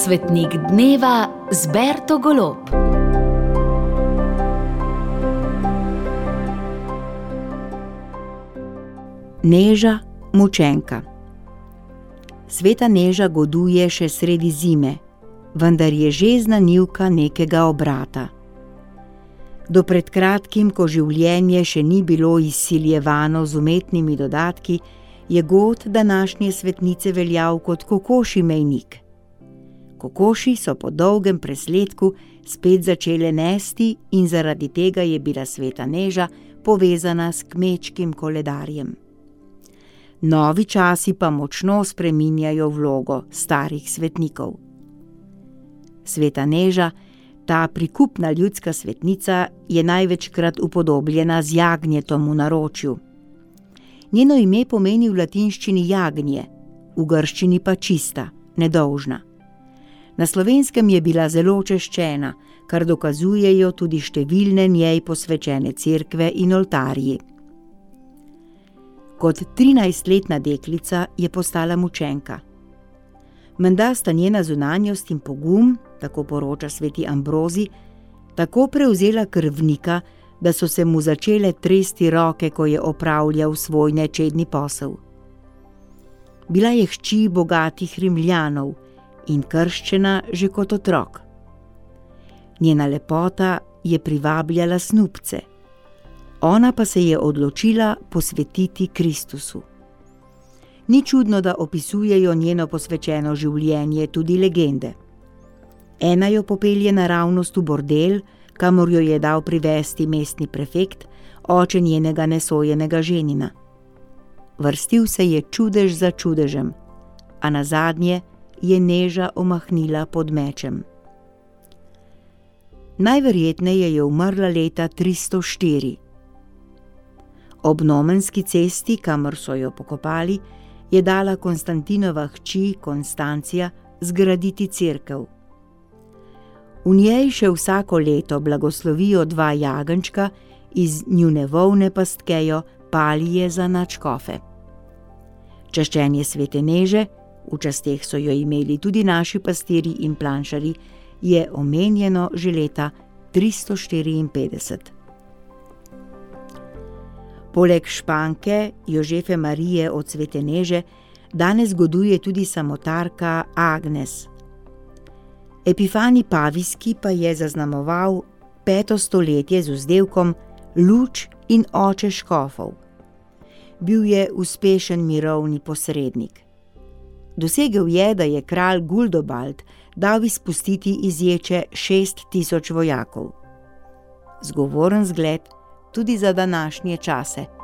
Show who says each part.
Speaker 1: Svetnik dneva z Berto Golob.
Speaker 2: Neža, mučenka. Sveta neža goduje še sredi zime, vendar je že znanilka nekega obrata. Do pred kratkim, ko življenje še ni bilo izsiljevano z umetnimi dodatki, je god današnje svetnice veljal kot kokoši mejnik. Kokoši so po dolgem presledku spet začele nesti in zaradi tega je bila sveta neža povezana s kmečkim koledarjem. Novi časi pa močno spreminjajo vlogo starih svetnikov. Sveta neža, ta prikupna ljudska svetnica, je največkrat upodobljena z jagnjetom v naročju. Njeno ime pomeni v latinščini jagnje, v grščini pa čista, nedolžna. Na slovenskem je bila zelo češčena, kar dokazujejo tudi številne njej posvečene cerkve in oltarji. Kot trinajstletna deklica je postala mučenka. Menda sta njena zunanjost in pogum, tako poroča sveti Ambrozi, tako prevzela krvnika, da so se mu začele tresti roke, ko je opravljal svoj nečedni posel. Bila je hči bogatih rimljanov in krščena že kot otrok. Njena lepota je privabljala snupce, ona pa se je odločila posvetiti Kristusu. Ni čudno, da opisujejo njeno posvečeno življenje tudi legende. Ena jo popelje naravnost v bordel, kamor jo je dal privesti mestni prefekt, oče njenega nesojenega ženina. Vrstil se je čudež za čudežem, a na zadnje je neža omahnila pod mečem. Najverjetneje je umrla leta 304. Ob Nomenski cesti, kamor so jo pokopali, je dala Konstantinova hči Konstancija zgraditi crkv. V njej še vsako leto blagoslovijo dva jagenčka, iz njune volne pa stkejo palije za načkofe. Čaščenje svete neže, v časteh so jo imeli tudi naši pastiri in planšari, je omenjeno že leta 354. Poleg španke Jožefe Marije od svete neže, danes goduje tudi samotarka Agnes. Epifani Paviski pa je zaznamoval peto stoletje z vzdevkom Luč in oče škofov. Bil je uspešen mirovni posrednik. Dosegel je, da je kralj Guldobald dal izpustiti iz ječe šest tisoč vojakov. Zgovoren zgled tudi za današnje čase.